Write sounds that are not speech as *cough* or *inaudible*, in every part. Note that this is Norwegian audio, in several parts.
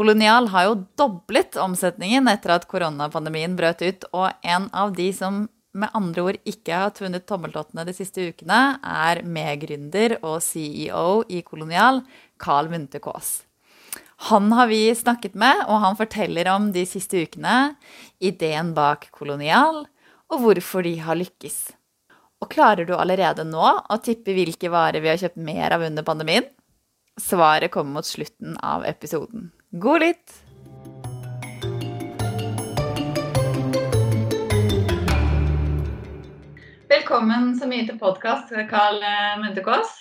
Kolonial har jo doblet omsetningen etter at koronapandemien brøt ut, og en av de som med andre ord ikke har tvunnet tommeltottene de siste ukene, er medgründer og CEO i Kolonial, Carl Munthe Kaas. Han har vi snakket med, og han forteller om de siste ukene, ideen bak Kolonial, og hvorfor de har lykkes. Og klarer du allerede nå å tippe hvilke varer vi har kjøpt mer av under pandemien? Svaret kommer mot slutten av episoden. God lytt! Velkommen så mye til podkast, Carl Munterkås.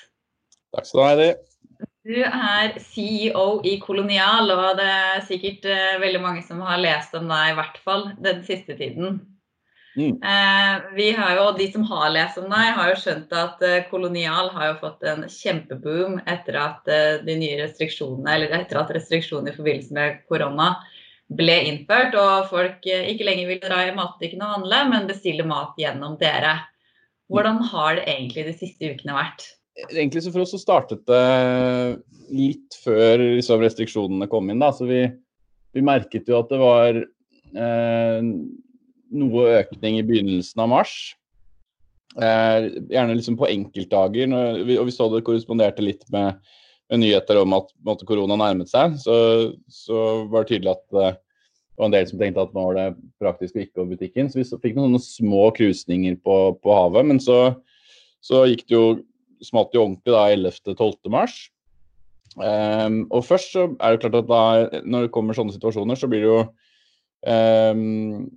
Takk skal du ha, Heidi. Du er CEO i Kolonial, og det er sikkert eh, veldig mange som har lest om deg, i hvert fall den siste tiden. Mm. Eh, vi har jo, De som har lest om deg, har jo skjønt at eh, Kolonial har jo fått en kjempeboom etter at eh, de nye restriksjonene, eller etter at restriksjonene i forbindelse med korona ble innført, og folk ikke lenger vil dra i matbutikken og handle, men bestille mat gjennom dere. Hvordan har det egentlig de siste ukene vært? Egentlig så For oss så startet det litt før liksom, restriksjonene kom inn. da, så Vi, vi merket jo at det var eh, noe økning i begynnelsen av mars. Eh, gjerne liksom på enkeltdager. Vi, og vi så det korresponderte litt med, med nyheter om at måtte, korona nærmet seg. Så, så, var det tydelig at eh, det var en del som tenkte at nå var det praktisk å ikke gå i butikken. Så vi så, fikk noen små krusninger på, på, havet. Men så, så, gikk det jo smalt jo ordentlig da 11.-12. mars. Um, og først så er det klart at da, når det kommer sånne situasjoner, så blir det jo um,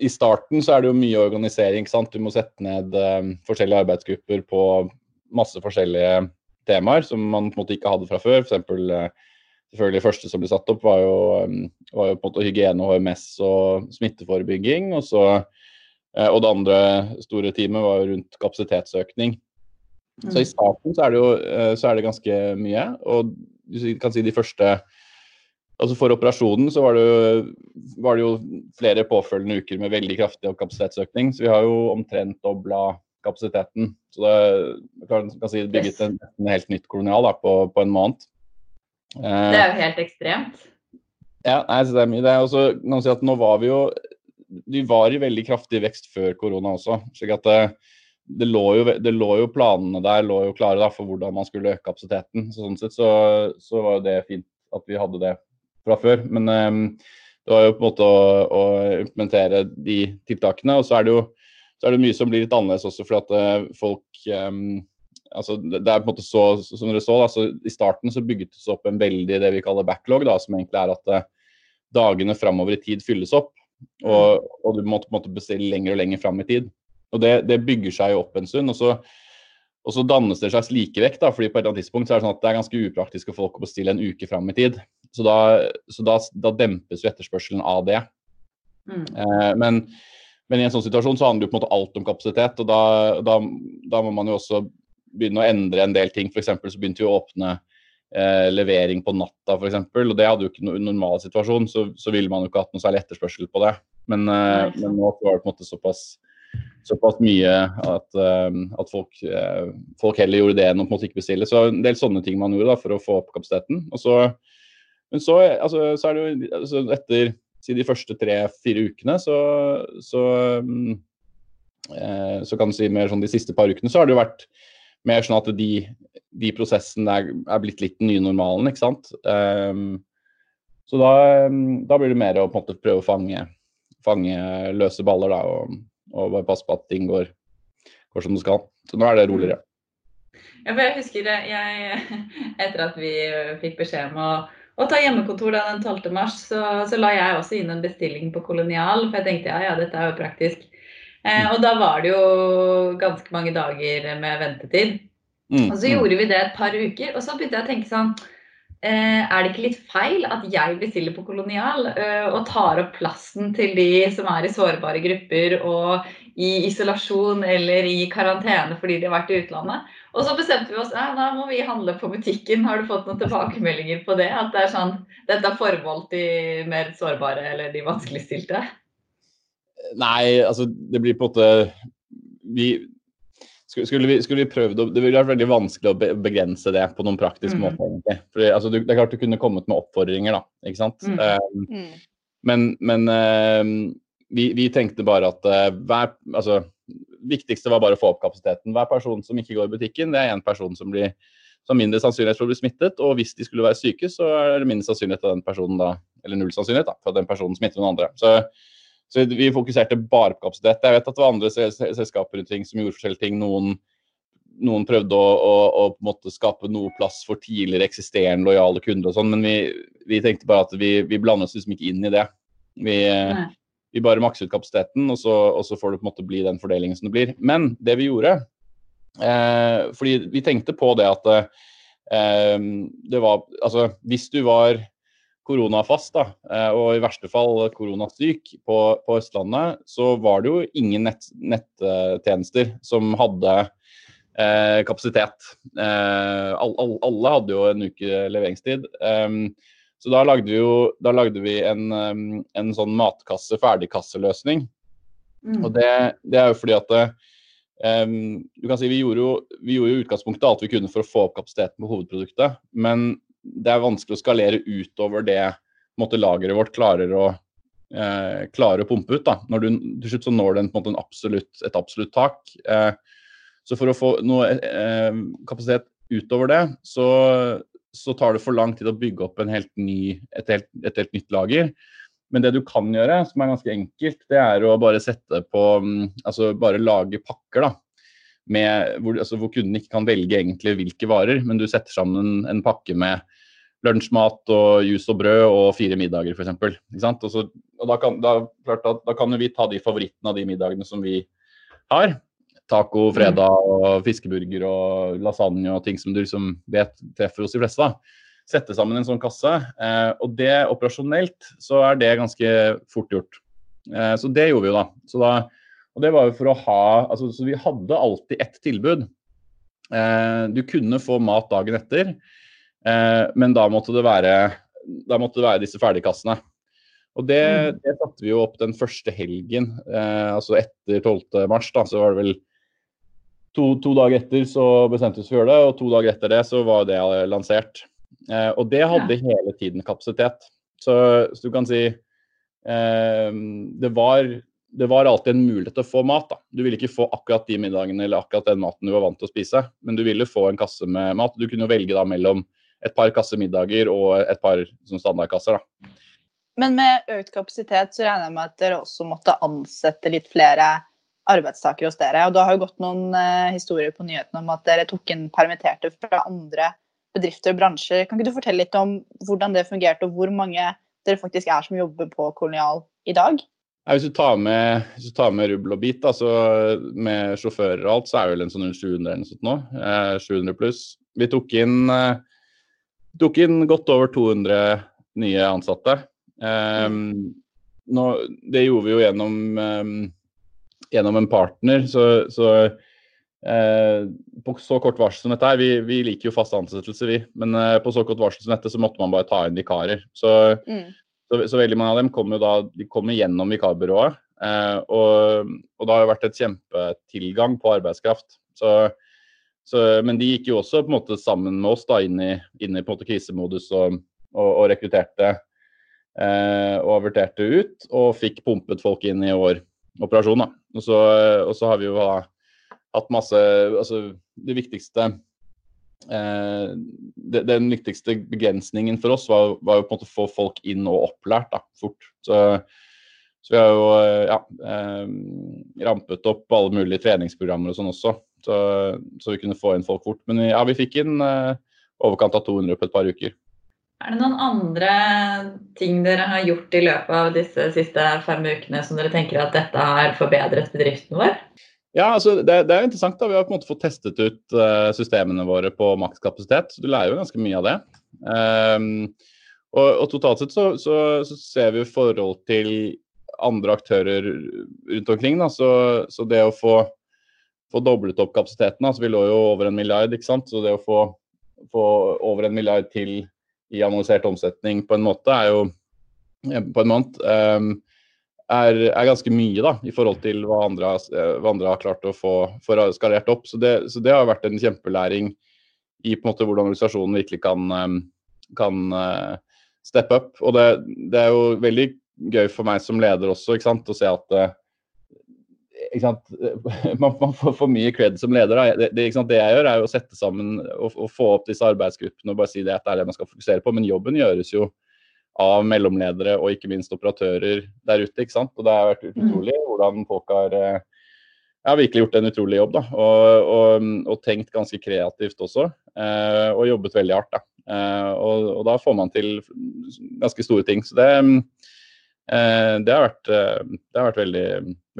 i starten så er det jo mye organisering. ikke sant? Du må sette ned eh, forskjellige arbeidsgrupper på masse forskjellige temaer som man på en måte ikke hadde fra før. For eksempel, uh, selvfølgelig Det første som ble satt opp, var jo, um, var jo på en måte hygiene, HMS og smitteforebygging. Og, så, eh, og det andre store teamet var jo rundt kapasitetsøkning. Mm. Så i starten så er det jo uh, så er det ganske mye. Og du kan si de første altså For operasjonen så var det, jo, var det, jo, flere påfølgende uker med veldig kraftig kapasitetsøkning. Så vi har jo omtrent dobla kapasiteten. Så det kan, kan si bygget en, en, helt nytt kolonial da, på, på, en måned. Eh, det er jo helt ekstremt. Ja, nei, så det er mye. Det er også, kan si at nå var vi jo Vi var i veldig kraftig vekst før korona også. slik at det, det, lå jo, det lå jo planene der lå jo klare da, for hvordan man skulle øke kapasiteten. Så sånn sett så, så var det fint at vi hadde det fra før. Men um, det var jo på en måte å, å, implementere de tiltakene. Og så er det jo så er det mye som blir litt annerledes også, fordi at uh, folk um, altså Det er på en måte så, som dere så, da, så I starten så bygget det seg opp en veldig det vi kaller backlog, da, som egentlig er at uh, dagene framover i tid fylles opp. Og, og du måtte på en måte bestille lenger og lenger fram i tid. Og det, det bygger seg jo opp en stund. og så og så dannes det en slags likevekt, da, fordi på et eller annet tidspunkt så er det sånn at det er ganske upraktisk for folk å bestille en uke fram i tid. Så da, så da, da dempes jo etterspørselen av det. Mm. Eh, men, men, i en sånn situasjon så handler jo på en måte alt om kapasitet, og da, da, da må man jo også begynne å endre en del ting. F.eks. så begynte vi å åpne eh, levering på natta, f.eks. Og det hadde jo ikke noen normal situasjon, så, så ville man jo ikke hatt noe særlig etterspørsel på det. Men, eh, men nå var det på en måte såpass såpass mye at, um, at folk, uh, folk, heller gjorde det enn å på en måte ikke bestille. Så en del sånne ting man gjorde da, for å få opp kapasiteten. Og så, men så, altså, så er det jo altså, etter si de første tre-fire ukene, så, så, eh, så kan du si mer sånn de siste par ukene, så har det jo vært mer sånn at de, de prosessene er, er, blitt litt den nye normalen, ikke sant. Um, så da, da, blir det mer å på en måte prøve å fange, fange løse baller da, og, og bare passe på at ting går, går, som det skal. Så nå er det roligere. Ja, for jeg husker det, jeg, Etter at vi fikk beskjed om å, å ta hjemmekontor da, den 12. mars, så, så, la jeg også inn en bestilling på Kolonial. For jeg tenkte ja, ja, dette er jo praktisk. Eh, og da var det jo ganske mange dager med ventetid. Mm, og så mm. gjorde vi det et par uker, og så begynte jeg å tenke sånn er det ikke litt feil at jeg bestiller på Kolonial eh, og tar opp plassen til de som er i sårbare grupper og i isolasjon eller i karantene fordi de har vært i utlandet? Og så bestemte vi oss ja, da må vi handle på butikken. Har du fått noen tilbakemeldinger på det? At det er sånn, dette er forbeholdt de mer sårbare eller de vanskeligstilte? Nei, altså det blir på en måte vi skulle vi, skulle vi prøvd å, Det ville vært veldig vanskelig å begrense det på noen praktisk mm. måte. egentlig. Fordi, altså, du, det er klart du kunne kommet med oppfordringer, da. ikke sant? Mm. Um, men, men um, vi, vi, tenkte bare at uh, hver altså, viktigste var bare å få opp kapasiteten. Hver person som ikke går i butikken, det er en person som blir som mindre sannsynlighet for å bli smittet. Og hvis de skulle være syke, så er det mindre sannsynlighet for den personen da, eller null sannsynlighet da, for at den personen smitter noen andre. Så så vi fokuserte bare på kapasitet. Jeg vet at det var andre selskaper rundt ting som gjorde forskjellige ting. Noen, noen prøvde å, å, å, på en måte skape noe plass for tidligere eksisterende lojale kunder og sånn, men vi, vi, tenkte bare at vi, vi blander oss liksom ikke inn i det. Vi, vi bare makser ut kapasiteten, og så, og så, får det på en måte bli den fordelingen som det blir. Men det vi gjorde eh, Fordi vi tenkte på det at eh, det var Altså, hvis du var koronafast da, eh, og i verste fall koronasyk på, på Østlandet, så var det jo ingen nett, nettjenester som hadde eh, kapasitet. Eh, all, all, alle hadde jo en uke leveringstid. Um, så da lagde vi jo da lagde vi en, en sånn matkasse, ferdigkasseløsning. Mm. Og det, det, er jo fordi at um, du kan si vi gjorde, jo, vi gjorde jo utgangspunktet alt vi kunne for å få opp kapasiteten på hovedproduktet. Men det er vanskelig å skalere utover det lageret vårt klarer å, eh, klarer å pumpe ut. Da. Når du, til slutt så når du en, en absolutt, et absolutt tak. Eh, så for å få noe eh, kapasitet utover det, så, så, tar det for lang tid å bygge opp helt ny, et, helt, et, helt, nytt lager. Men det du kan gjøre, som er ganske enkelt, det er å bare sette på mm, Altså bare lage pakker, da. Med, hvor, altså, hvor, kunden ikke kan velge egentlig hvilke varer, men du setter sammen en pakke med lunsjmat og juice og brød og fire middager f.eks. Og, så, og da, kan, da, da, da kan vi ta de favorittene av de middagene som vi har. Taco fredag og fiskeburger og lasagne og ting som du liksom vet treffer hos de fleste. da. Sette sammen en sånn kasse. Eh, og det operasjonelt så er det ganske fort gjort. Eh, så det gjorde vi jo da. Så da og det var jo for å ha altså, Så vi hadde alltid ett tilbud. Eh, du kunne få mat dagen etter. Eh, men da måtte det være, måtte det være disse ferdigkassene. Og det, mm. det, satte vi jo opp den første helgen, eh, altså etter 12. mars. Da, så var det vel to, to, dager etter så bestemte vi oss for å gjøre det, og to dager etter det så var det lansert. Eh, og det hadde ja. hele tiden kapasitet. Så, så du kan si eh, det, var, det var alltid en mulighet til å få mat. da. Du ville ikke få akkurat de middagene eller akkurat den maten du var vant til å spise, men du ville få en kasse med mat. Du kunne jo velge da mellom et par kasser middager og et par sånn standardkasser. Da. Men med økt kapasitet så regner jeg med at dere også måtte ansette litt flere arbeidstakere hos dere. Og det har jo gått noen eh, historier på nyhetene om at dere tok inn permitterte fra andre bedrifter og bransjer. Kan ikke du fortelle litt om hvordan det fungerte, og hvor mange dere faktisk er som jobber på Kolonial i dag? Hvis, du med, hvis du tar med rubbel og bit, altså med sjåfører og alt, så er det vel en sånn 700 eller noe sånt nå. Eh, 700 pluss. Vi tok inn eh, tok inn godt over 200 nye ansatte. Eh, nå, det gjorde vi jo gjennom, um, gjennom en partner. Så, så uh, på så kort varsel som dette her, vi, vi liker jo fast ansettelse, vi. Men uh, på så kort varsel som dette, så måtte man bare ta inn vikarer. Så, mm. Så, så veldig mange av dem kommer de kommer gjennom vikarbyrået. Eh, og, og, det har jo vært et kjempetilgang på arbeidskraft. Så så, men de gikk jo også på en måte sammen med oss da, inn i, inn i på en måte krisemodus og, og, og rekrutterte eh, og averterte ut. Og fikk pumpet folk inn i vår operasjon. Da. Og, så, har vi jo hatt masse Altså det viktigste eh, det, Den viktigste begrensningen for oss var, var, jo på en måte å få folk inn og opplært da, fort. Så, så vi har jo ja, eh, rampet opp alle mulige treningsprogrammer og sånn også. Så, så, vi kunne få inn folk fort. Men ja, vi fikk inn eh, overkant av 200 på et par uker. Er det noen andre ting dere har gjort i løpet av disse siste fem ukene som dere tenker at dette har forbedret bedriften vår? Ja, altså det, det er interessant. da, Vi har på en måte fått testet ut uh, systemene våre på makskapasitet. Du lærer jo ganske mye av det. Um, og, og, totalt sett så, så, så, ser vi forhold til andre aktører rundt omkring. Da, så, så det å få få doblet opp kapasiteten. Altså, vi lå jo over en milliard, ikke sant. Så det å få, få over en milliard til i analysert omsetning på en måte er jo på en måned um, er, er, ganske mye da, i forhold til hva andre, hva andre har klart å få, få skalert opp. Så det, så det, har vært en kjempelæring i på en måte hvordan organisasjonen virkelig kan, kan steppe opp. Og det, det, er jo veldig gøy for meg som leder også ikke sant, å se at *laughs* man, man, får for mye cred som leder. Det, det, det, jeg gjør, er jo å sette sammen og, og, få opp disse arbeidsgruppene og bare si det at det er det man skal fokusere på. Men jobben gjøres jo av mellomledere og ikke minst operatører der ute. ikke sant? Og det har vært mm. utrolig hvordan folk har eh, jeg har virkelig gjort en utrolig jobb. da, Og, og, og tenkt ganske kreativt også. Eh, og jobbet veldig hardt. da. Eh, og, og, da får man til ganske store ting. Så det, eh, det har vært, eh, det har vært veldig,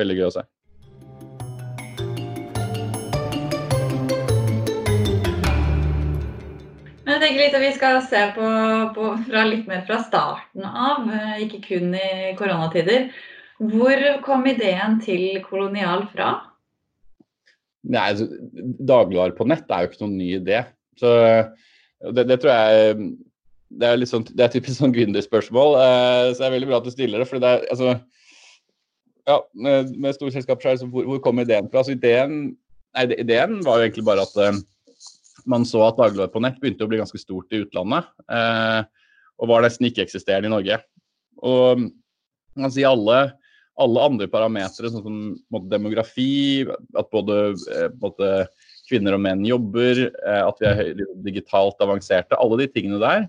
veldig gøy å se. Tenker litt at Vi skal se på, på fra litt mer fra starten av, eh, ikke kun i koronatider. Hvor kom ideen til Kolonial fra? Nei, altså, Dagligvarer på nett er jo ikke noen ny idé. Så det, det tror jeg det er, sånn, det er typisk sånn gründerspørsmål, eh, så det er veldig bra at du stiller det. for det er, altså, ja, Med, med store selskaper er hvor, hvor kom ideen fra? Altså, ideen, nei, ideen var jo egentlig bare at eh, man så at dagligvare på nett begynte å bli ganske stort i utlandet. Eh, og var nesten ikke-eksisterende i Norge. Og man si alle, alle andre parametere, sånn som måte, demografi, at både eh, måte, kvinner og menn jobber, eh, at vi er digitalt avanserte, alle de tingene der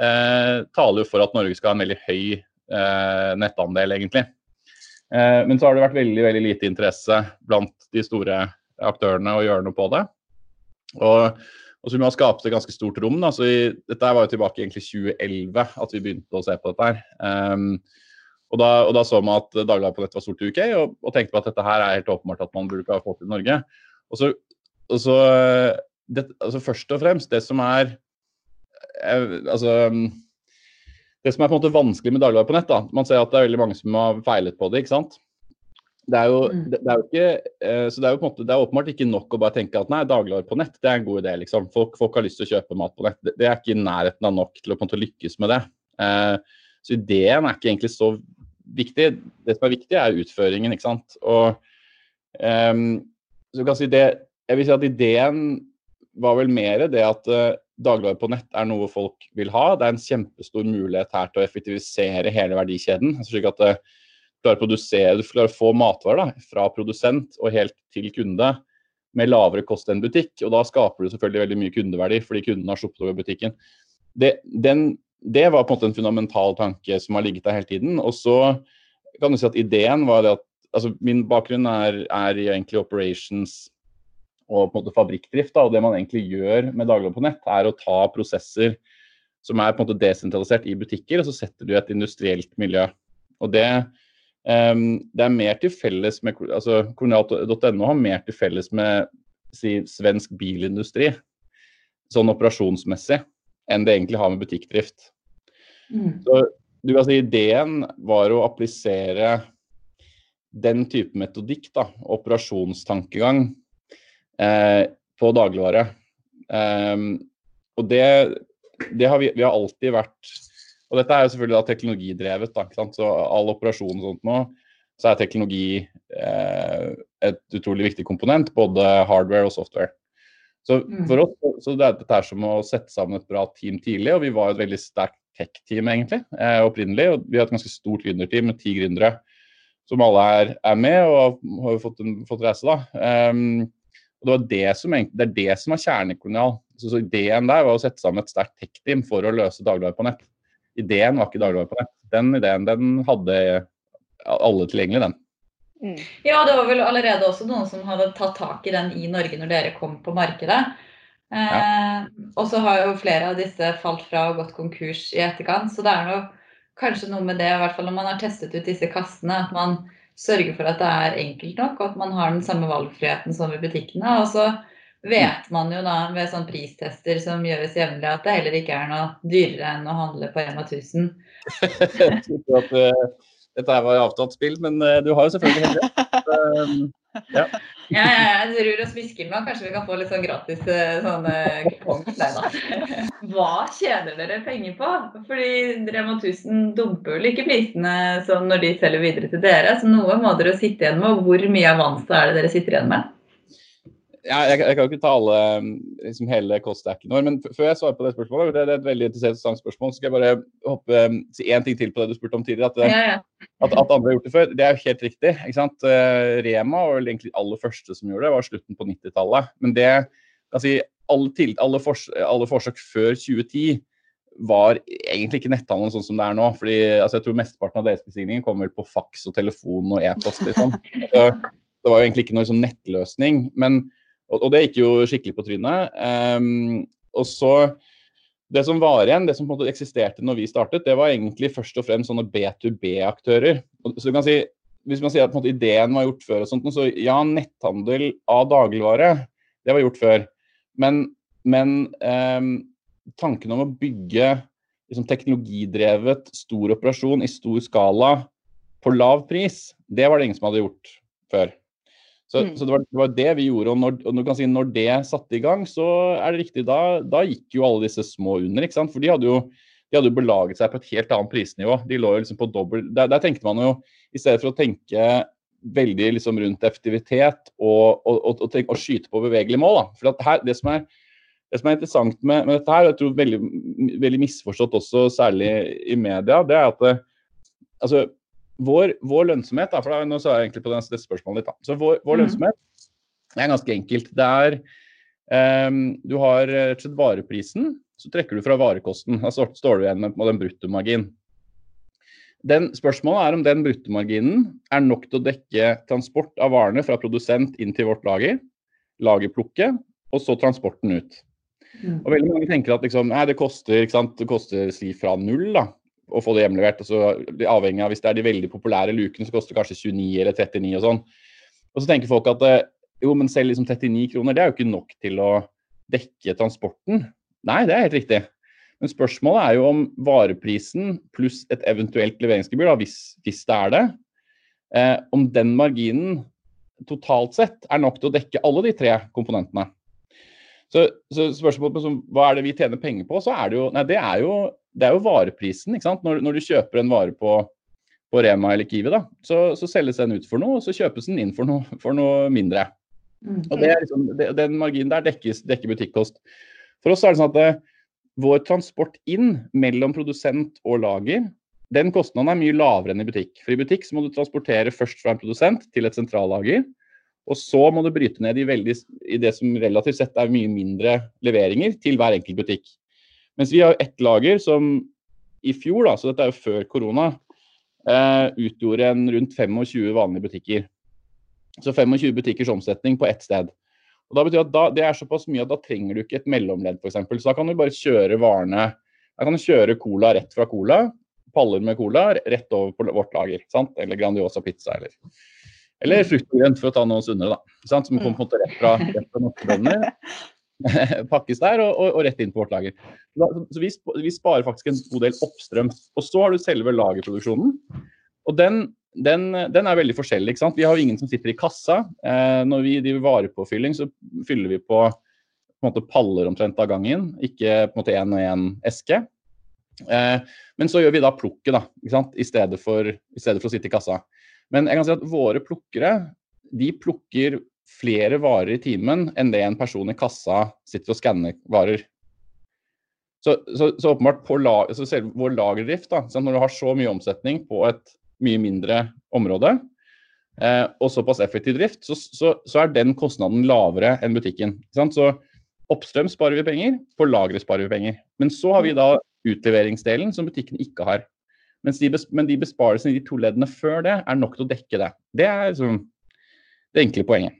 eh, taler jo for at Norge skal ha en veldig høy eh, nettandel, egentlig. Eh, men så har det vært veldig, veldig lite interesse blant de store aktørene å gjøre noe på det. Og, og vi har skapt et ganske stort rom. Da. Så i, dette var jo tilbake i 2011 at vi begynte å se på dette. her. Um, og, da, og, da, så man at Dagbladet på nett var stort i UK, og, og, tenkte på at dette her er helt åpenbart at man burde ha fått til Norge. Og så, og så det, altså Først og fremst, det som er eh, altså, det som er på en måte vanskelig med Dagbladet på nett, da, man ser at det er veldig mange som har feilet på det. ikke sant? Det er, jo, mm. det, det er jo, ikke eh, så det er jo på en måte, det er åpenbart ikke nok å bare tenke at nei, dagligvarer på nett det er en god idé. liksom. Folk, folk, har lyst til å kjøpe mat på nett. Det, det, er ikke i nærheten av nok til å på en måte lykkes med det. Eh, så ideen er ikke egentlig så viktig. Det som er viktig, er utføringen. ikke sant? Og eh, så kan si det, Jeg vil si at ideen var vel mer det at uh, dagligvarer på nett er noe folk vil ha. Det er en kjempestor mulighet her til å effektivisere hele verdikjeden. slik at uh, klarer å produsere, du klarer å få matvarer fra produsent og helt til kunde med lavere kost enn butikk. Og da skaper du selvfølgelig veldig mye kundeverdi fordi kunden har sluppet over butikken. Det, den, det, var på en måte en fundamental tanke som har ligget der hele tiden. Og så kan du si at ideen var det at altså Min bakgrunn er, er egentlig operations og på en måte fabrikkdrift. Da, og det man egentlig gjør med dagligvarer på nett, er å ta prosesser som er på en måte desentralisert i butikker, og så setter du et industrielt miljø. Og det det er mer til felles med altså Kolonial.no har mer til felles med si, svensk bilindustri, sånn operasjonsmessig, enn det egentlig har med butikkdrift. Mm. Så du kan si Ideen var å applisere den type metodikk, da, operasjonstankegang, eh, på dagligvare. Um, og det, det har vi, vi har alltid vært og dette er jo selvfølgelig da teknologidrevet. da, ikke sant? Så all operasjon og sånt nå, så er teknologi eh, et utrolig viktig komponent. Både hardware og software. Så mm. for oss så det er dette som å sette sammen et bra team tidlig. Og vi var et veldig sterkt tech-team egentlig, eh, opprinnelig. Og vi har et ganske stort gründerteam med ti gründere som alle er, er med og har fått, en, fått reise. da. Um, og det, var det, som, det er det som er kjernekolonial. Så, så ideen der var å sette sammen et sterkt tech-team for å løse dagligvare på nett ideen var ikke dagligvare på nett. Den ideen den hadde alle tilgjengelig, den. Mm. Ja, det var vel allerede også noen som hadde tatt tak i den i Norge når dere kom på markedet. Eh, ja. Og så har jo flere av disse falt fra og gått konkurs i etterkant. Så det er noe, kanskje noe med det, i hvert fall når man har testet ut disse kassene, at man sørger for at det er enkelt nok, og at man har den samme valgfriheten som i butikkene. Og så vet man jo da ved sånn pristester som gjøres jevnlig, at det heller ikke er noe dyrere enn å handle på Rema 1000. *laughs* jeg tror at, dette her var avtalt spill, men uh, du har jo selvfølgelig hele. Um, *laughs* ja. ja, ja, jeg rur og smisker nå. Kanskje vi kan få litt sånn gratis sånne kupong. Nei da. *laughs* Hva tjener dere penger på? Fordi Rema 1000 dumper vel ikke prisene som når de selger videre til dere. Så noe må dere sitte igjen med. Hvor mye avanse er det dere sitter igjen med? Ja, jeg, jeg, kan ikke ta alle, liksom hele koststacken vår, men før jeg svarer på det spørsmålet, det, det er et veldig interessant spørsmål, så skal jeg bare hoppe, si én ting til på det du spurte om tidligere. At, ja, ja. at, at, andre har gjort det før, det er jo helt riktig. Eh, Rema var vel egentlig aller første som gjorde det, var slutten på 90-tallet. Men det, si, alle, til, alle, fors, alle forsøk før 2010 var egentlig ikke netthandel sånn som det er nå. fordi altså, Jeg tror mesteparten av deres bestillinger kommer på faks og telefon og e-post. Liksom. *laughs* det var jo egentlig ikke noe sånn nettløsning. men og, og det gikk jo skikkelig på trynet. Um, og så Det som var igjen, det som på en måte eksisterte når vi startet, det var egentlig først og fremst sånne B2B-aktører. Så du kan si, Hvis man sier at måte, ideen var gjort før, og sånt, så ja, netthandel av dagligvare, det var gjort før. Men, men um, tanken om å bygge liksom, teknologidrevet stor operasjon i stor skala på lav pris, det var det ingen som hadde gjort før. Så, mm. så det, var, det, var, det vi gjorde. Og når, og si, når, det satte i gang, så er det riktig. Da, da, gikk jo alle disse små under. ikke sant? For de hadde jo de hadde jo belaget seg på et helt annet prisnivå. De lå jo liksom på dobbelt der, der, tenkte man jo, i stedet for å tenke veldig liksom rundt effektivitet og, og, og, og, tenk, og skyte på bevegelige mål. Da. For her, det, som er, det, som er, interessant med, med dette her, og jeg tror veldig, veldig misforstått også, særlig i media, det er at det, altså, vår, vår, lønnsomhet, da, for da, nå sa jeg egentlig på det, spørsmålet litt, da. Så vår, vår mm. lønnsomhet er ganske enkelt. Det er um, Du har rett og slett vareprisen, så trekker du fra varekosten. Da står du igjen med, med den bruttomargin. Den, spørsmålet er om den bruttomarginen er nok til å dekke transport av varene fra produsent inn til vårt lager, lagerplukket, og så transporten ut. Mm. Og veldig mange tenker at liksom, nei, det koster, det koster si fra null da, å få det hjemlevert. og så Avhengig av hvis det er de veldig populære lukene, så koster det kanskje 29 eller 39 og sånn. Og så tenker folk at eh, jo, men selv liksom 39 kroner, det er jo ikke nok til å dekke transporten. Nei, det er helt riktig. Men spørsmålet er jo om vareprisen pluss et eventuelt leveringsgebyr, da, hvis, hvis, det er det, eh, om den marginen totalt sett er nok til å dekke alle de tre komponentene. Så, så spørsmålet om hva er det vi tjener penger på, så er det jo Nei, det er jo det er jo vareprisen. ikke sant? Når, når du kjøper en vare på, på Rema eller Kiwi, da, så, så, selges den ut for noe, og så kjøpes den inn for noe, for noe mindre. Mm. Og liksom, det, Den marginen der dekkes, dekker butikkost. For oss er det sånn at det, eh, vår transport inn mellom produsent og lager, den kostnaden er mye lavere enn i butikk. For i butikk så må du transportere først fra en produsent til et sentrallager. Og så må du bryte ned i, veldig, i det som relativt sett er mye mindre leveringer til hver enkelt butikk. Mens vi har ett lager som i fjor, da, så dette er jo før korona, eh, utgjorde en rundt 25 vanlige butikker. Så 25 butikkers omsetning på ett sted. Og da betyr at da, Det er såpass mye at da trenger du ikke et mellomledd, f.eks. Så da kan du bare kjøre varene Da kan du kjøre cola rett fra cola, paller med cola, rett over på vårt lager. Sant? Eller Grandiosa pizza, eller, eller frukt og grønt, for å ta noe sunnere, da. Som kommer på en måte rett fra, rett fra norske bønder. *laughs* pakkes der og, og, og, rett inn på vårt lager. Så vi, vi, sparer faktisk en god del oppstrøms. Og så har du selve lagerproduksjonen. Og den, den, den, er veldig forskjellig. ikke sant? Vi har jo ingen som sitter i kassa. Eh, når vi driver varepåfylling, så fyller vi på, på en måte paller omtrent av gangen, ikke på en måte én og én eske. Eh, men så gjør vi da plukket, da, ikke sant? I, stedet for, I stedet for å sitte i kassa. Men jeg kan si at våre plukkere de plukker flere varer i timen enn det en person i kassa sitter og skanner varer. Så, så, så åpenbart på lag, så selv vår lagerdrift, da, når du har så mye omsetning på et mye mindre område, eh, og såpass effektiv drift, så, så, er den kostnaden lavere enn butikken. Så oppstrøm sparer vi penger, på lageret sparer vi penger. Men så har vi da utleveringsdelen som butikken ikke har. De, men de besparelsene i de to leddene før det er nok til å dekke det. Det er liksom det enkle poenget.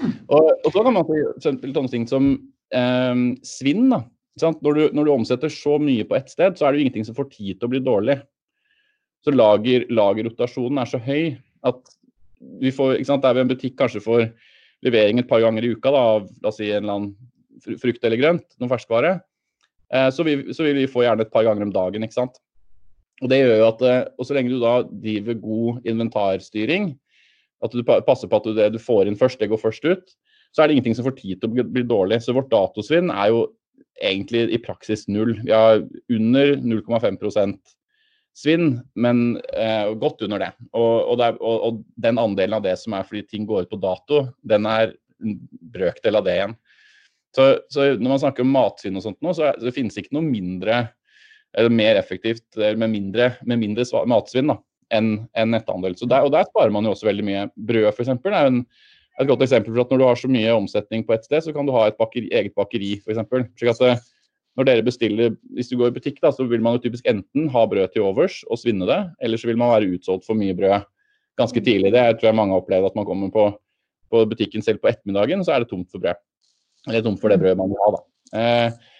Og, og, så kan man eksempel sånne ting som eh, svinn. da. Når du, når du, omsetter så mye på ett sted, så er det jo ingenting som får tid til å bli dårlig. Så lager, lagerrotasjonen er så høy at vi får, ikke sant, der vi en butikk kanskje får levering et par ganger i uka da, av la oss si en eller annen frukt eller grønt, noen ferskvare, eh, så, vi, så vil vi få gjerne et par ganger om dagen. ikke sant? Og det gjør jo at, eh, og så lenge du da driver god inventarstyring, at du passer på at du, det du får inn først, det går først ut, så er det ingenting som får tid til å bli dårlig. Så vårt datosvinn er jo egentlig i praksis null. Vi har under 0,5% svinn, men eh, godt under det. Og, og, det er, og, og, den andelen av det som er fordi ting går ut på dato, den er en brøkdel av det igjen. Så, så, når man snakker om matsvinn og sånt nå, så, så finnes det ikke noe mindre eller mer effektivt med mindre, med mindre matsvinn enn en netthandel. Så der, og der sparer man jo også veldig mye. Brød f.eks. er en, et godt eksempel for at når du har så mye omsetning på ett sted, så kan du ha et bakeri, eget bakeri f.eks. Eh, når dere bestiller, Hvis du går i butikk, da, så vil man jo typisk enten ha brød til overs og svinne det, eller så vil man være utsolgt for mye brød ganske tidlig. Det tror jeg mange har opplevd at man kommer på, på butikken selv på ettermiddagen, så er det tomt for brød. Eller tomt for det brødet man vil ha. da. Eh,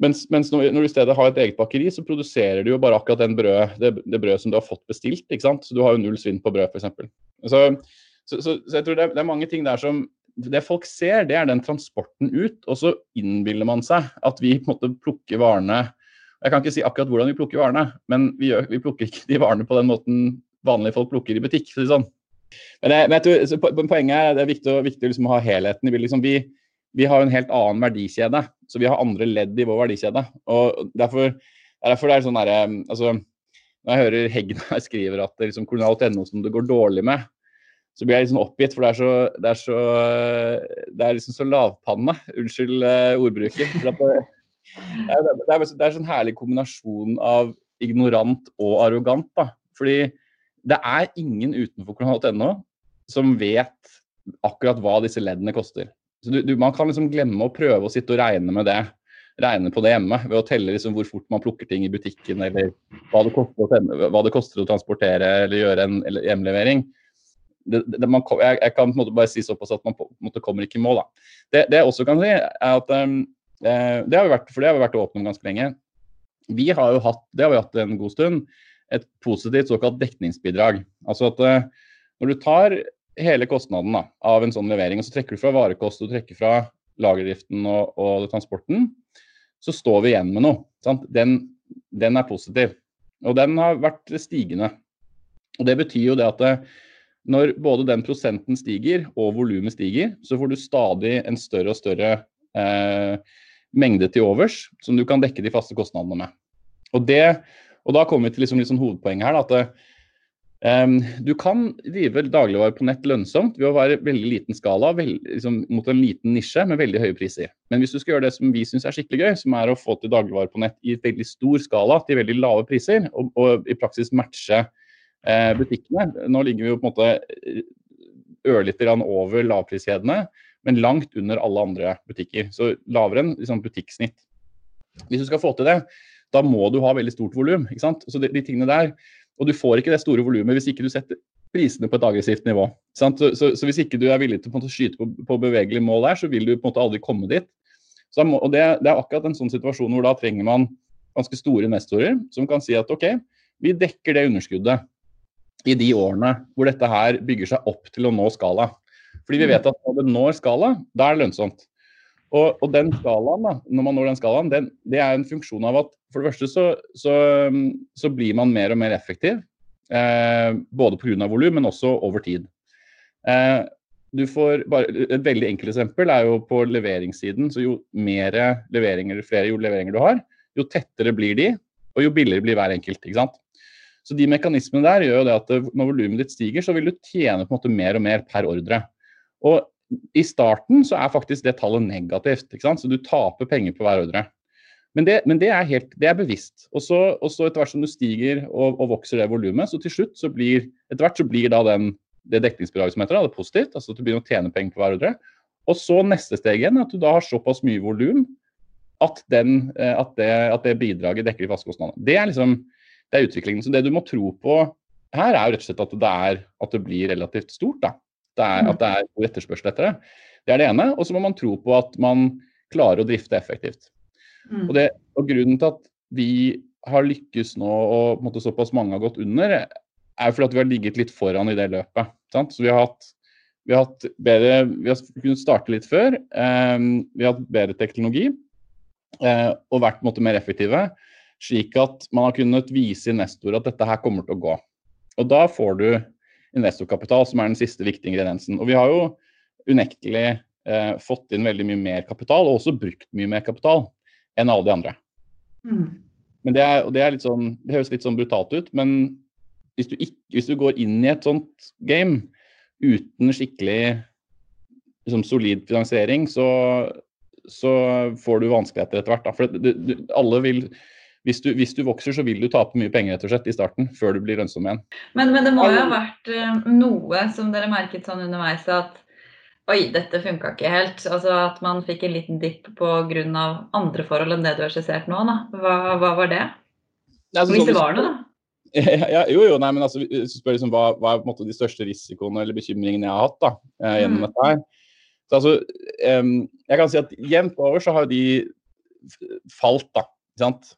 mens, mens når, når, du i stedet har et eget bakeri, så produserer du jo bare akkurat den brød, det, det brødet som du har fått bestilt. ikke sant? Så du har jo null svinn på brød, f.eks. Så, så, så, så jeg tror det er, det er, mange ting der som Det folk ser, det er den transporten ut. Og så innbiller man seg at vi på en måte plukker varene Jeg kan ikke si akkurat hvordan vi plukker varene, men vi, gjør, vi plukker ikke de varene på den måten vanlige folk plukker i butikk. å sånn. Men, jeg, men jeg tror, poenget er det er viktig, viktig å liksom ha helheten. Vi, liksom, vi, vi har en helt annen verdikjede. Så vi har andre ledd i vår verdikjede. Og derfor, derfor er det sånn derre altså, Når jeg hører Hegnar skriver at det liksom kolonialt.no som det går dårlig med, så blir jeg liksom oppgitt, for det er så Det er, så, det er liksom så lavpanne. Unnskyld uh, ordbruket. For det, det, er, det, er, det er sånn herlig kombinasjon av ignorant og arrogant. da. Fordi det er ingen utenfor kolonialt.no som vet akkurat hva disse leddene koster. Du, du, Man kan liksom glemme å prøve å sitte og regne med det regne på det hjemme ved å telle liksom hvor fort man plukker ting i butikken, eller hva det koster å, hva det koster å transportere eller gjøre en hjemlevering. Det, det, man, jeg, jeg, kan bare si såpass at man på måte kommer ikke i mål. Det, jeg også kan si, er at um, det har vi vært, for det har vi vært åpne om ganske lenge. Vi har jo hatt, det har vi hatt en god stund, et positivt såkalt dekningsbidrag. Altså at uh, når du tar hele kostnaden da, av en sånn levering, og så trekker du fra varekost og trekker fra lagerdriften og, og transporten, så står vi igjen med noe. Den, den, er positiv. Og den har vært stigende. Og Det betyr jo det at det, når både den prosenten stiger og volumet stiger, så får du stadig en større og større eh, mengde til overs som du kan dekke de faste kostnadene med. Og, det, og da kommer vi til liksom, liksom hovedpoenget her. Da, at det, Um, du kan drive dagligvarer på nett lønnsomt ved å være veldig liten skala veld, liksom, mot en liten nisje med veldig høye priser. Men hvis du skal gjøre det som vi syns er skikkelig gøy, som er å få til dagligvarer på nett i veldig stor skala til veldig lave priser, og, og i praksis matche eh, butikkene Nå ligger vi jo på en måte eh, ørlite grann over lavpriskjedene, men langt under alle andre butikker. Så lavere enn liksom, butikksnitt. Hvis du skal få til det, da må du ha veldig stort volum. Så de, de tingene der og du får ikke det store volumet hvis ikke du setter prisene på et aggressivt nivå. Så, så, så, hvis ikke du er villig til å skyte på, på bevegelige mål der, så vil du på en måte aldri komme dit. Så, og det, det, er akkurat en sånn situasjon hvor da trenger man ganske store investorer som kan si at OK, vi dekker det underskuddet i de årene hvor dette her bygger seg opp til å nå skala. Fordi vi vet at når det når skala, da er det lønnsomt. Og, og, den skalaen, da, når man når den skalaen, den, det er en funksjon av at for det første så, så, så blir man mer og mer effektiv. Eh, både pga. volum, men også over tid. Eh, du får bare, et veldig enkelt eksempel er jo på leveringssiden. så Jo mer leveringer, flere jo leveringer du har, jo tettere blir de, og jo billigere blir hver enkelt. ikke sant? Så de mekanismene der gjør jo det at når volumet ditt stiger, så vil du tjene på en måte mer og mer per ordre. Og i starten så er faktisk det tallet negativt. ikke sant? Så du taper penger på hver ordre. Men det, men det er helt, det er bevisst. Og så etter hvert som du stiger og, og vokser det volumet, så til slutt så blir etter hvert så blir da den, det dekningsbidraget som heter da, det er positivt. altså at Du begynner å tjene penger på hver ordre. Og så neste steg igjen, at du da har såpass mye volum at, den, at, at, det bidraget dekker de faste kostnadene. Det er liksom det er utviklingen. Så det du må tro på her, er jo rett og slett at det, er, at det blir relativt stort. da det er, at det er god etterspørsel etter det. Det er det ene. Og så må man tro på at man klarer å drifte effektivt. Mm. Og, det, og, Grunnen til at vi har lykkes nå, og måte, såpass mange har gått under, er fordi at vi har ligget litt foran i det løpet. Sant? Så vi har hatt vi har, hatt bedre, vi har kunnet starte litt før. Eh, vi har hatt bedre teknologi eh, og vært måte, mer effektive. Slik at man har kunnet vise investorer at dette her kommer til å gå. Og da får du investorkapital, som er den siste viktige ingrediensen. Og vi har jo unektelig eh, fått inn veldig mye mer kapital, og også brukt mye mer kapital enn alle de andre. Mm. Men det, er, det, er sånn, det høres litt sånn brutalt ut, men hvis du, ikke, hvis du går inn i et sånt game uten skikkelig liksom, solid finansiering, så, så, får du vanskeligheter etter hvert. Da. For det, alle vil hvis du, hvis du, vokser, så vil du tape mye penger rett og slett i starten, før du blir lønnsom igjen. Men, men det må jo ha vært uh, noe som dere merket sånn underveis at oi, dette funka ikke helt. Altså At man fikk en liten dipp pga. andre forhold enn det du har skissert nå. Da. Hva, hva var det? Altså, hvis det var noe, da? *laughs* Ja, jo, jo, nei, men altså, hvis du spør liksom, hva, hva er på en måte de største risikoene eller bekymringene jeg har hatt da, eh, gjennom mm. dette her. Så altså, um, jeg kan si at jevnt over så har de falt, da. Ikke sant?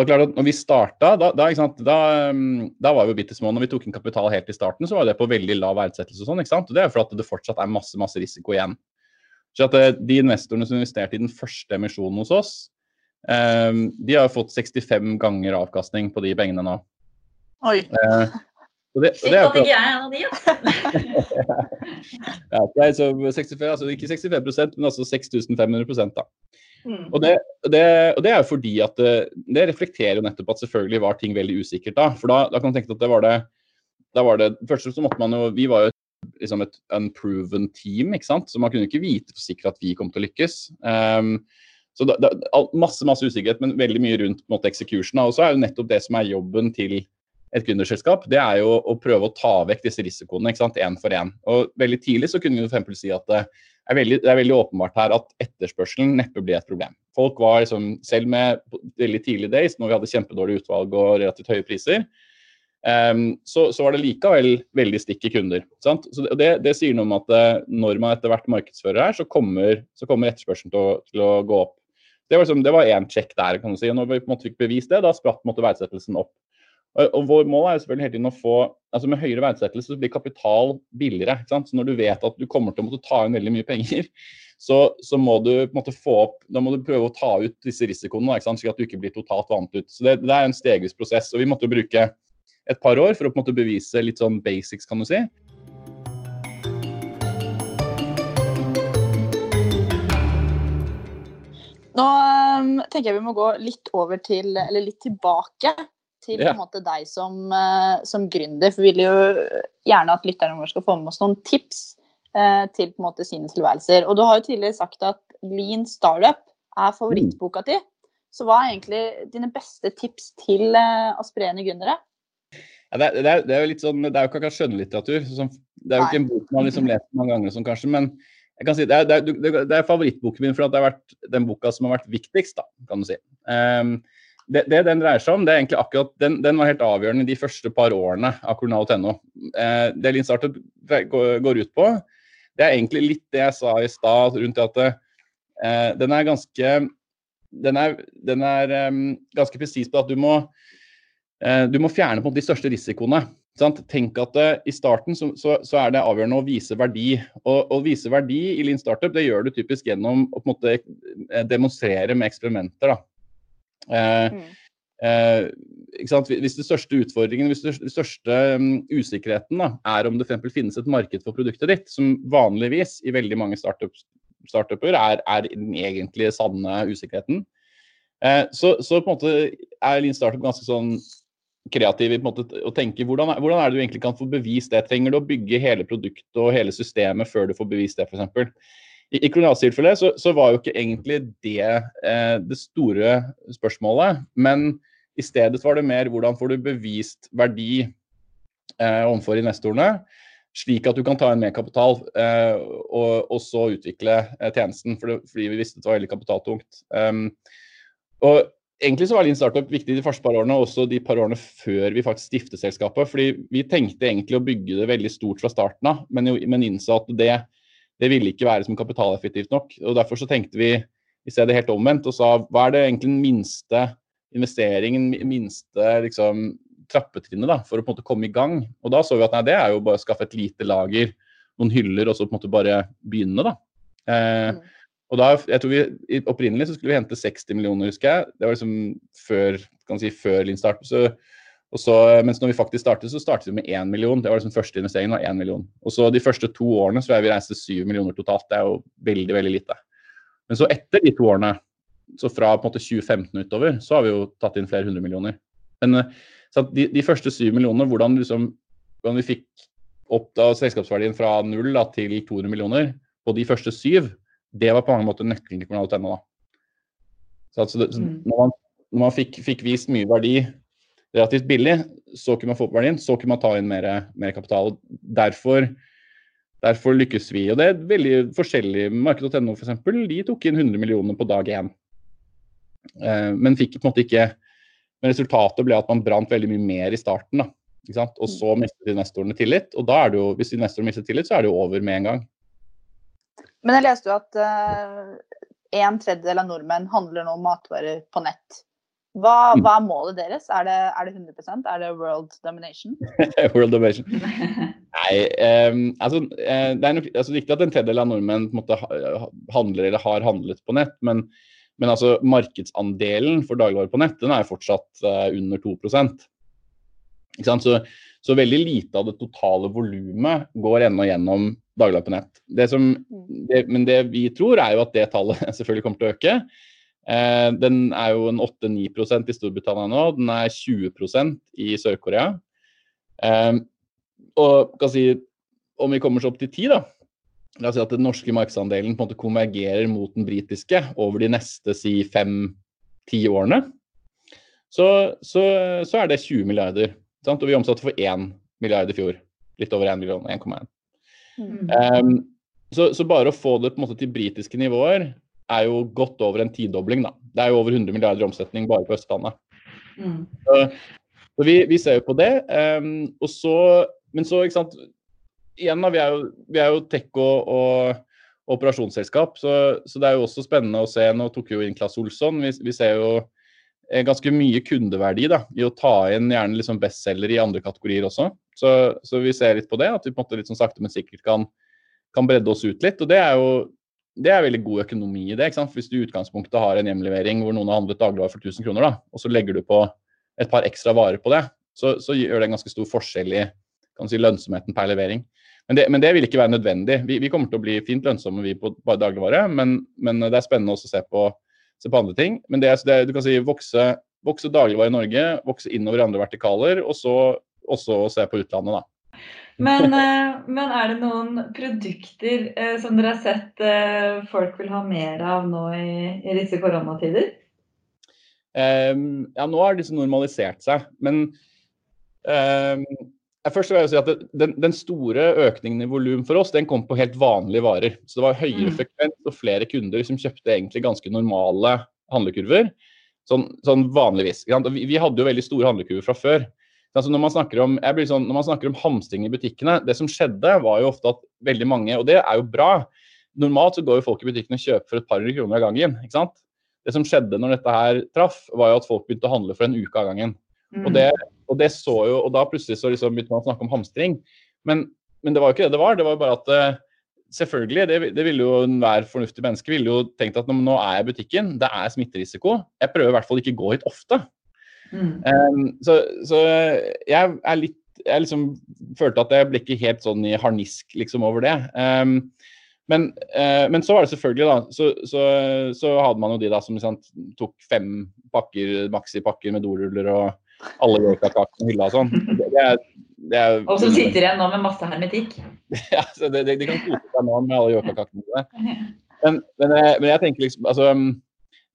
Klart at når vi starta, da, da, da, da, var vi jo bitte små. Når vi tok inn kapital helt i starten, så var det på veldig lav verdsettelse. og sånn, ikke sant? Og Det er fordi det fortsatt er masse masse risiko igjen. Så at eh, De investorene som investerte i den første emisjonen hos oss, um, de har fått 65 ganger avkastning på de pengene nå. Oi. Eh, og det, og det at ikke jeg er en av de, *laughs* ja. ja er så 65, altså ikke 65% men altså 6500% da. Mm. Og, det, det, og, det, er jo fordi at det, det, reflekterer jo nettopp at selvfølgelig var ting veldig usikkert da. For da, da kan du tenke at det var det da var det, Først så måtte man jo Vi var jo liksom et unproven team, ikke sant. Så man kunne ikke vite for sikkert at vi kom til å lykkes. Um, så da, da, masse masse usikkerhet, men veldig mye rundt på en måte, execution. Og så er jo nettopp det som er jobben til et gründerselskap, det er jo å prøve å ta vekk disse risikoene ikke sant, én for én. Og veldig tidlig så kunne vi f.eks. si at det er, veldig, det er veldig åpenbart her at etterspørselen neppe blir et problem. Folk var liksom, selv med veldig tidlige days, når vi hadde kjempedårlig utvalg og relativt høye priser, um, så, så, var det likevel veldig stikke kunder. Sant? Så det, det, sier noe om at uh, når man etter hvert markedsfører her, så kommer, så kommer etterspørselen til å, til å, gå opp. Det var, liksom, sjekk der. kan du si. Når vi på en måte fikk bevist det, da spratt verdsettelsen opp. Og Vår mål er jo selvfølgelig hele tiden å få altså Med høyere verdsettelse så blir kapital billigere. ikke sant? Så Når du vet at du kommer til å måtte ta inn veldig mye penger, *laughs* så, så må du på en måte få opp, da må du prøve å ta ut disse risikoene, ikke sant? slik at du ikke blir totalt vant ut. Så det, det, er en stegvis prosess. og Vi måtte bruke et par år for å på en måte bevise litt sånn basics, kan du si. Nå um, tenker jeg vi må gå litt over til, eller litt tilbake til ja. måte, deg som, uh, som gründer. For vi vil jo gjerne at lytterne våre skal få med oss noen tips uh, til på en måte, sine tilværelser. Og du har jo tidligere sagt at Lean Startup er favorittboka di. Så hva er egentlig dine beste tips til uh, aspirerende gründere? Ja, det, er, det, er, det, er, jo litt sånn, det er jo ikke akkurat skjønnlitteratur. det er jo ikke en bok man liksom leser mange ganger, sånn, kanskje, men jeg kan si det er, det er favorittboken min for at det har vært den boka som har vært viktigst. da, kan du si. Um, det, det, den dreier seg om, det er egentlig akkurat, den, den var helt avgjørende de første par årene av Coronal.no. Eh, det Lean Startup går ut på, det er egentlig litt det jeg sa i stad rundt det at eh, den er ganske den er, den er um, ganske presis på at du må, uh, du må fjerne på de største risikoene. Sant? Tenk at uh, I starten så, så, så, er det avgjørende å vise verdi. Å vise verdi i Lean Startup det gjør du typisk gjennom å på en måte demonstrere med eksperimenter. Da. Eh, mm. Eh, hvis den største utfordringen, hvis den største um, usikkerheten da, er om det for finnes et marked for produktet ditt, som vanligvis i veldig mange startups, startuper er, er, den egentlige sanne usikkerheten, eh, så, så, på en måte er Lean Startup ganske sånn kreativ i på en måte å tenke hvordan, hvordan er det du egentlig kan få bevist det? Trenger du å bygge hele produktet og hele systemet før du får bevist det, f.eks.? I, i kolonialtilfellet så, så, var jo ikke egentlig det eh, det store spørsmålet. Men i stedet var det mer hvordan får du bevist verdi eh, overfor investorene, slik at du kan ta inn mer kapital eh, og, og, så utvikle eh, tjenesten, for det, fordi vi visste det var veldig kapitaltungt. Um, og Egentlig så var Lean Startup viktig de første par årene, og også de par årene før vi faktisk stiftet selskapet. fordi Vi tenkte egentlig å bygge det veldig stort fra starten av, men, men innså at det det ville ikke være som kapitaleffektivt nok. og Derfor så tenkte vi i stedet helt omvendt og sa hva er det egentlig den minste investeringen, minste liksom, trappetrinnet da, for å på en måte komme i gang. Og da så vi at nei, det er jo bare å skaffe et lite lager, noen hyller, og så på en måte bare begynne. da. Eh, mm. Og da, jeg tror vi, Opprinnelig så skulle vi hente 60 millioner, husker jeg. Det var liksom før, kan si, før Linn startet. Så, så, mens når vi faktisk startet, så startet vi med 1 million. Det var liksom første investeringen var 1 million. Og så de første to årene så har vi reist til 7 millioner totalt. Det er jo veldig, veldig lite. Men så etter de to årene, så fra på en måte 2015 utover, så har vi jo tatt inn flere hundre millioner. Men så de, de, første 7 millionene, hvordan, liksom, hvordan vi fikk opp da, selskapsverdien fra null da, til 200 millioner på de første syv, det var på mange måter nøkkelen til kommunal.no. Så, altså, mm. når man, når man fikk, fikk, vist mye verdi relativt billig, så kunne man få opp verdien, så kunne man ta inn mer, mer kapital. Derfor, derfor, lykkes vi. Og det er veldig forskjellig. Marked.no f.eks. de tok inn 100 millioner på dag én. Eh, men fikk på en måte ikke Men resultatet ble at man brant veldig mye mer i starten. da. Og så mistet investorene tillit. Og da er det jo, hvis investorene mister tillit, så er det jo over med en gang. Men jeg leste jo at uh, en tredjedel av nordmenn handler nå matvarer på nett. Hva, mm. hva, er målet deres? Er det, er det 100% Er det world domination? *laughs* world domination. Nei, um, altså, eh, det er nok altså, riktig at en tredjedel av nordmenn måte, handler eller har handlet på nett, men, men altså, markedsandelen for dagligvarer på nett den er fortsatt uh, under 2% så, så, veldig lite av det totale volumet går ennå gjennom dagligvarer på nett. Det som, mm. det, men det vi tror, er jo at det tallet *laughs* selvfølgelig kommer til å øke. Eh, den er jo en 8-9 i Storbritannia nå. Den er 20% i Sør-Korea. Eh, og kan si, om vi kommer så opp til 10, da. La oss si at den norske markedsandelen på en måte konvergerer mot den britiske over de neste si fem-ti årene. Så, så, så, er det 20 milliarder. Sant? Og vi omsatte for 1 milliard i fjor. Litt over 1 million, 1,1. Mm. Um, så, så, bare å få det på en måte til britiske nivåer er jo godt over en tidobling. da. Det er jo over 100 milliarder i omsetning bare på Østlandet. Mm. Så, så vi, vi, ser jo på det. Um, så, men så, ikke sant Igjen, da, vi er jo, vi er jo tech og, og operasjonsselskap, så, så, det er jo også spennende å se. Nå tok jo inn Claes Olsson. Vi, vi, ser jo ganske mye kundeverdi da, i å ta inn gjerne liksom bestselgere i andre kategorier også. Så, så, vi ser litt på det, at vi på en måte litt sånn sakte, men sikkert kan, kan, bredde oss ut litt. Og det er jo det er veldig god økonomi i det. Hvis du i utgangspunktet har en hjemlevering hvor noen har handlet dagligvarer for 1000 kroner, da, og så legger du på et par ekstra varer på det, så, så gjør det en ganske stor forskjell i si, lønnsomheten per levering. Men det, men det, vil ikke være nødvendig. Vi, vi, kommer til å bli fint lønnsomme vi på bare dagligvare, men, men det er spennende også å se på, se på andre ting. Men det, det du kan si vokse, vokse dagligvare i Norge, vokse innover i andre vertikaler, og så også se på utlandet, da. Men, eh, men, er det noen produkter eh, som dere har sett eh, folk vil ha mer av nå i, i disse koronatider? Um, ja, nå har disse normalisert seg. Men um, først vil jeg si at det, den, den, store økningen i volum for oss, den kom på helt vanlige varer. Så det var høyere mm. frekvens og flere kunder som kjøpte egentlig ganske normale handlekurver. Sånn, sånn vanligvis. Vi, vi hadde jo veldig store handlekurver fra før. Altså når, man om, sånn, når man snakker om hamstring i butikkene, det som skjedde, var jo ofte at veldig mange Og det er jo bra. Normalt så går jo folk i butikken og kjøper for et par hundre kroner av gangen. ikke sant? Det som skjedde når dette her traff, var jo at folk begynte å handle for en uke av gangen. Mm. Og, det, og, det, så jo, og da plutselig så liksom begynte man å snakke om hamstring. Men, men, det var jo ikke det det var. Det var jo bare at uh, selvfølgelig, det, det, ville jo enhver fornuftig menneske ville jo tenkt at nå, nå er jeg i butikken, det er smitterisiko. Jeg prøver i hvert fall ikke å gå hit ofte. Mm. Um, så, så, jeg er litt Jeg liksom følte at jeg ble ikke helt sånn i harnisk liksom over det. Um, men, uh, men, så var det selvfølgelig, da, så, så, så, hadde man jo de da som sant, tok fem pakker, maxipakker med doruller og alle yorkakakene i hylla og sånn. Det, det er, er, og som sitter igjen nå med masse hermetikk. *laughs* ja, så det, de, kan kose seg nå med alle yorkakakene. *laughs* Men, men, eh, men jeg tenker liksom altså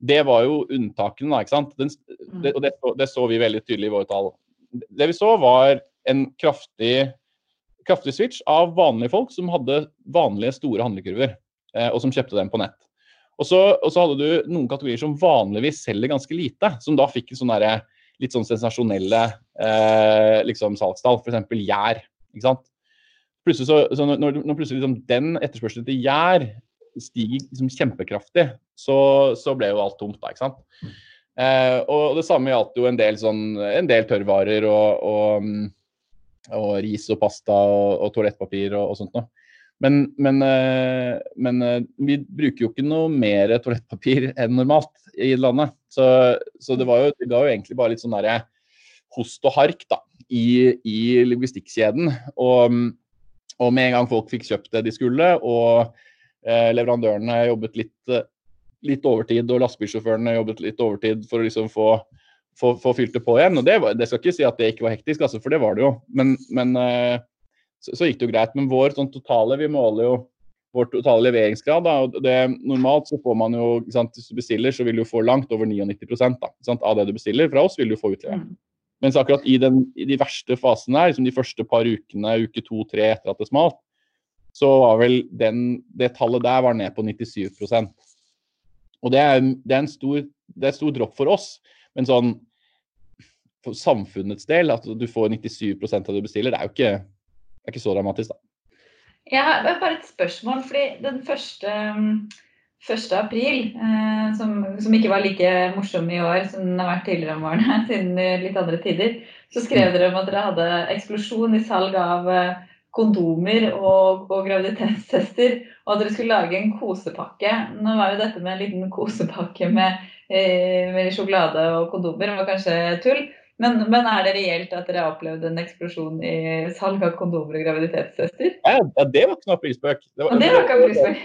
det var jo unntakene, da. ikke sant? Den, mm. det, og det, det, så vi veldig tydelig i våre tall. Det vi så, var en kraftig, kraftig switch av vanlige folk som hadde vanlige, store handlekurver, eh, og som kjøpte dem på nett. Og så, og så, hadde du noen kategorier som vanligvis selger ganske lite, som da fikk sånn der, litt sånn sensasjonelle eh, liksom salgstall, f.eks. gjær. ikke sant? Plutselig så, så når, når, plutselig liksom den etterspørselen til gjær stiger liksom kjempekraftig, så, så, ble jo alt tomt da, ikke sant. Eh, og det samme gjaldt jo en del, sånn, en del tørrvarer og, og, og, ris og pasta og, og toalettpapir og, og, sånt noe. Men, men, eh, men eh, vi bruker jo ikke noe mer toalettpapir enn normalt i landet. Så, så det, jo, det, ga jo egentlig bare litt sånn derre host og hark da, i, i logistikkjeden. Og, og, med en gang folk fikk kjøpt det de skulle, og leverandørene jobbet litt, litt overtid, og lastebilsjåførene jobbet litt overtid for å liksom få, få, få fylt det på igjen. Og det, var, det, skal ikke si at det ikke var hektisk, altså, for det var det jo. Men, men eh, så, så, gikk det jo greit. Men vår sånn totale, vi måler jo vår totale leveringsgrad. Da, og det, normalt så får man jo, sant, Hvis du bestiller, så vil du få langt over 99 da, sant, av det du bestiller. Fra oss vil du få utlevert. Mm. Mens akkurat i, den, i, de verste fasene her, liksom de første par ukene, uke to-tre etter at det smalt, så var vel den, det tallet der var ned på 97 Og det er, det er en stor, det er stor dropp for oss, men sånn for samfunnets del, at du får 97 av det du bestiller, det er jo ikke det er ikke så dramatisk, da. Jeg har bare et spørsmål. fordi den første, 1. april, eh, som, som, ikke var like morsom i år som den har vært tidligere om årene, *laughs* siden litt andre tider, så skrev dere om at dere hadde eksplosjon i salg av eh, kondomer og, og graviditetstester, og at dere skulle lage en kosepakke. Nå var jo dette med en liten kosepakke med, eh, med sjokolade og kondomer, det var kanskje tull. Men, men, er det reelt at dere har opplevd en eksplosjon i salg av kondomer og graviditetstester? Ja, ja, det var ikke noe prisspøk. Det var, det var ikke prisspøk.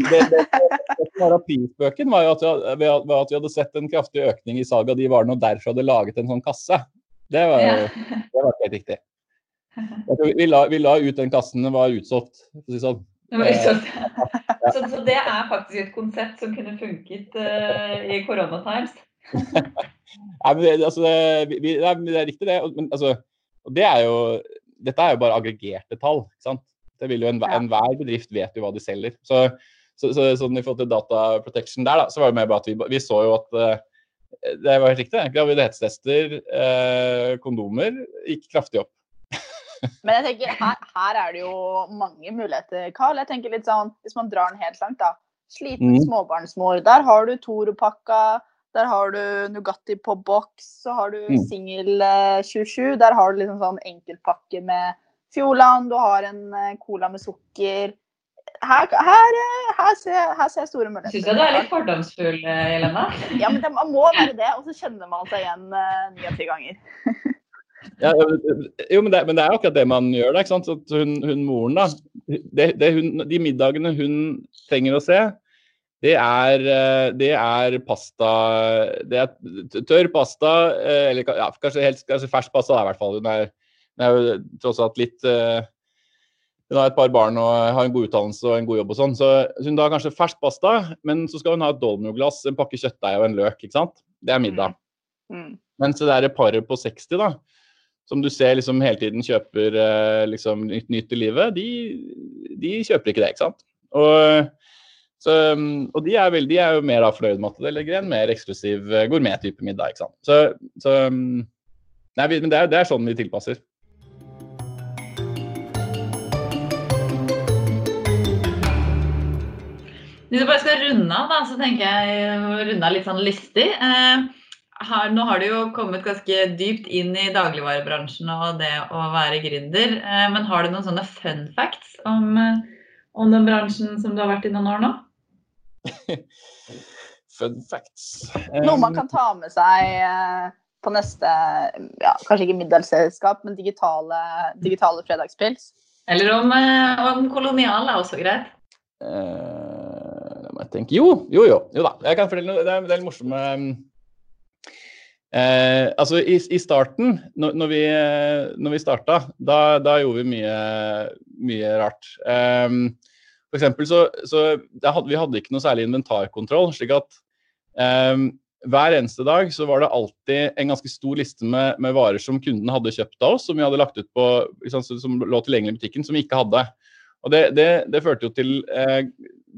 Det, det, det, som var prisspøken, var jo at vi, var at vi, hadde sett en kraftig økning i salg av de varene, og derfor hadde laget en sånn kasse. Det var, ja. det var helt riktig. Vi la, vi la, ut den kassen, den var utsolgt, for å si sånn. Utsolgt. *laughs* Så, så, det er faktisk et konsept som kunne funket uh, i koronatimes? *laughs* Nei, men det, altså, det, vi, det, er, det, er, riktig, det. Men altså, det er jo, dette er jo bare aggregerte tall. ikke sant? Det vil jo Enhver en bedrift vet jo hva de selger. Så, så, så sånn I forhold til data protection der, da, så var det mer bare at vi, vi så jo at uh, det var helt riktig. Graviditetstester, uh, kondomer, gikk kraftig opp. Men jeg tenker, her, her, er det jo mange muligheter, Carl. Jeg tenker litt sånn, Hvis man drar den helt langt, da. Sliten mm. småbarnsmor. Der har du Toro-pakka, der har du Nugatti på boks, så har du mm. singel 27. Eh, Der har du liksom sånn enkeltpakke med Fjordland, du har en eh, cola med sukker. Her, her, eh, her, ser, her ser, jeg store muligheter. Syns jeg du er litt fordomsfull, Helena? Ja, men det, man må være det. Og så kjenner man seg igjen ni av ti ganger. *laughs* ja, jo, men det, men det, er akkurat det man gjør. da, ikke sant? At hun, hun moren, da. Det, det hun, de middagene hun trenger å se, det er, det er, pasta Det er tørr pasta, eller ja, kanskje helst kanskje fersk pasta, i hvert fall. Hun er, hun er jo tross alt litt Hun har et par barn og har en god utdannelse og en god jobb og sånn. Så hun har kanskje fersk pasta, men så skal hun ha et dolmio-glass, en pakke kjøttdeig og en løk. ikke sant? Det er middag. Mm. mm. Mens det der paret på 60, da, som du ser liksom hele tiden kjøper liksom nytt, i livet, de, de kjøper ikke det, ikke sant. Og så, um, og de er, vel, de er, jo mer fornøyd med at det legger en mer eksklusiv gourmettype gourmet-type middag. ikke sant? Så, så um, nei, men det er, det er, sånn vi tilpasser. Hvis du bare skal runde av, da, så tenker jeg å runde av litt sånn lystig. Eh, har, nå har du jo kommet ganske dypt inn i dagligvarebransjen og det å være gründer. Eh, men har du noen sånne fun facts om, om den bransjen som du har vært i noen år nå? *laughs* Fun facts. Noe man kan ta med seg eh, på neste ja, Kanskje ikke middagsselskap, men digitale, digitale fredagspils? Eller om, eh, om kolonial er også greit. Uh, må jeg tenke. Jo, jo, jo. jo da. Jeg kan fortelle noe. Det er, en del morsomme morsomt uh, altså i, i starten, når, når, vi, når vi starta, da, da, gjorde vi mye, mye rart. Eh, for eksempel så, så hadde, Vi hadde ikke noe særlig inventarkontroll. slik at eh, hver eneste dag så var det alltid en ganske stor liste med, med, varer som kunden hadde kjøpt av oss, som vi hadde lagt ut på, liksom, som lå tilgjengelig i butikken, som vi ikke hadde. Og Det, det, det førte jo til eh,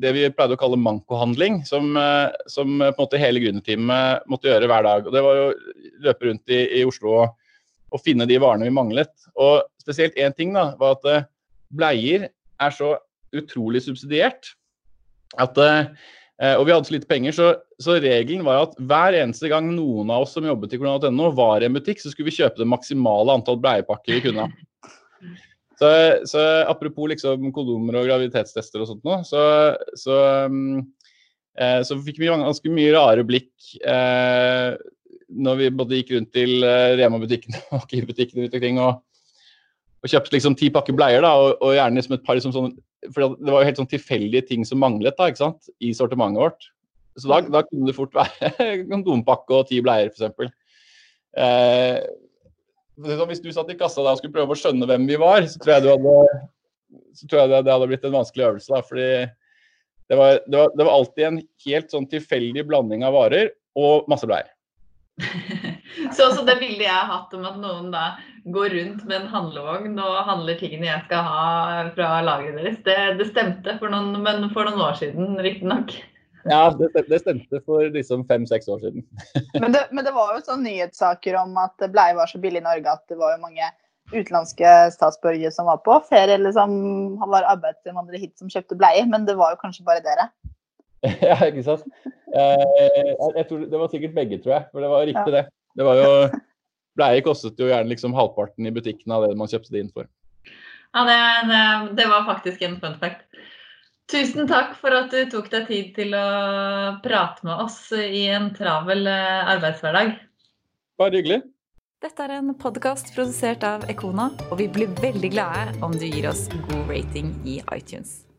det vi pleide å kalle mankohandling, som, eh, som på en måte hele gründerteamet måtte gjøre hver dag. Og Det var å løpe rundt i, i Oslo og, og, finne de varene vi manglet. Og Spesielt én ting da, var at eh, bleier er så utrolig subsidiert. At, eh, og vi hadde så lite penger, så, så, regelen var at hver eneste gang noen av oss som jobbet i kolonial.no var i en butikk, så skulle vi kjøpe det maksimale antall bleiepakker vi kunne. Så Så, apropos liksom kondomer og graviditetstester og sånt nå, så, så, um, eh, så fikk vi ganske mye rare blikk eh, når vi både gikk rundt til eh, Rema-butikkene *laughs* og Kiwi-butikkene rundt omkring og, og kjøpte liksom ti pakker bleier, da, og, og gjerne liksom et par liksom sånn For det var jo helt sånn tilfeldige ting som manglet da, ikke sant, i sortimentet vårt. Så da, da kunne det fort være *laughs* kondompakke og ti bleier, f.eks. Eh, hvis du satt i kassa da og skulle prøve å skjønne hvem vi var, så tror jeg, hadde, så tror jeg det, hadde blitt en vanskelig øvelse. da, fordi det var, det, var, det var, alltid en helt sånn tilfeldig blanding av varer og masse bleier. *laughs* så, så det bildet jeg har hatt om at noen da går rundt med en handlevogn og handler tingene jeg skal ha fra lageret deres, det, det stemte for noen, for noen år siden, riktignok. Ja, det, det stemte for liksom fem-seks år siden. *laughs* men, det, men, det, var jo sånn nyhetssaker om at bleie var så billig i Norge at det var jo mange utenlandske statsborgere som var på ferie, eller som var arbeidsinnvandrere hit som kjøpte bleie, men det var jo kanskje bare dere. *laughs* ja, ikke sant. Eh, jeg tror, det var sikkert begge, tror jeg. For det var riktig, ja. det. Det var jo Bleie kostet jo gjerne liksom halvparten i butikken av det man kjøpte det inn for. Ja, det, det, det var faktisk en fun fact. Tusen takk for at du tok deg tid til å prate med oss i en travel eh, arbeidshverdag. Bare hyggelig. Dette er en podkast produsert av Ekona, og vi blir veldig glade om du gir oss god rating i iTunes.